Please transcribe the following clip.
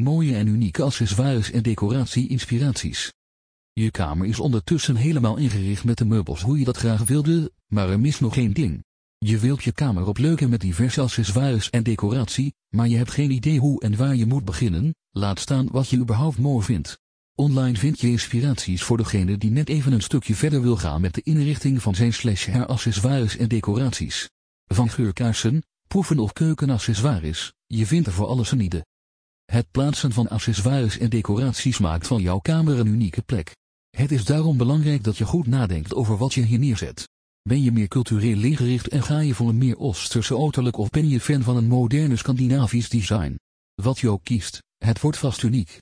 Mooie en unieke accessoires en decoratie-inspiraties. Je kamer is ondertussen helemaal ingericht met de meubels hoe je dat graag wilde, maar er mist nog één ding. Je wilt je kamer opleuken met diverse accessoires en decoratie, maar je hebt geen idee hoe en waar je moet beginnen, laat staan wat je überhaupt mooi vindt. Online vind je inspiraties voor degene die net even een stukje verder wil gaan met de inrichting van zijn slash haar accessoires en decoraties. Van geurkaarsen, proeven of keukenaccessoires, je vindt er voor alles een ieder. Het plaatsen van accessoires en decoraties maakt van jouw kamer een unieke plek. Het is daarom belangrijk dat je goed nadenkt over wat je hier neerzet. Ben je meer cultureel ingericht en ga je voor een meer Oosterse uiterlijk of ben je fan van een moderne Scandinavisch design? Wat je ook kiest, het wordt vast uniek.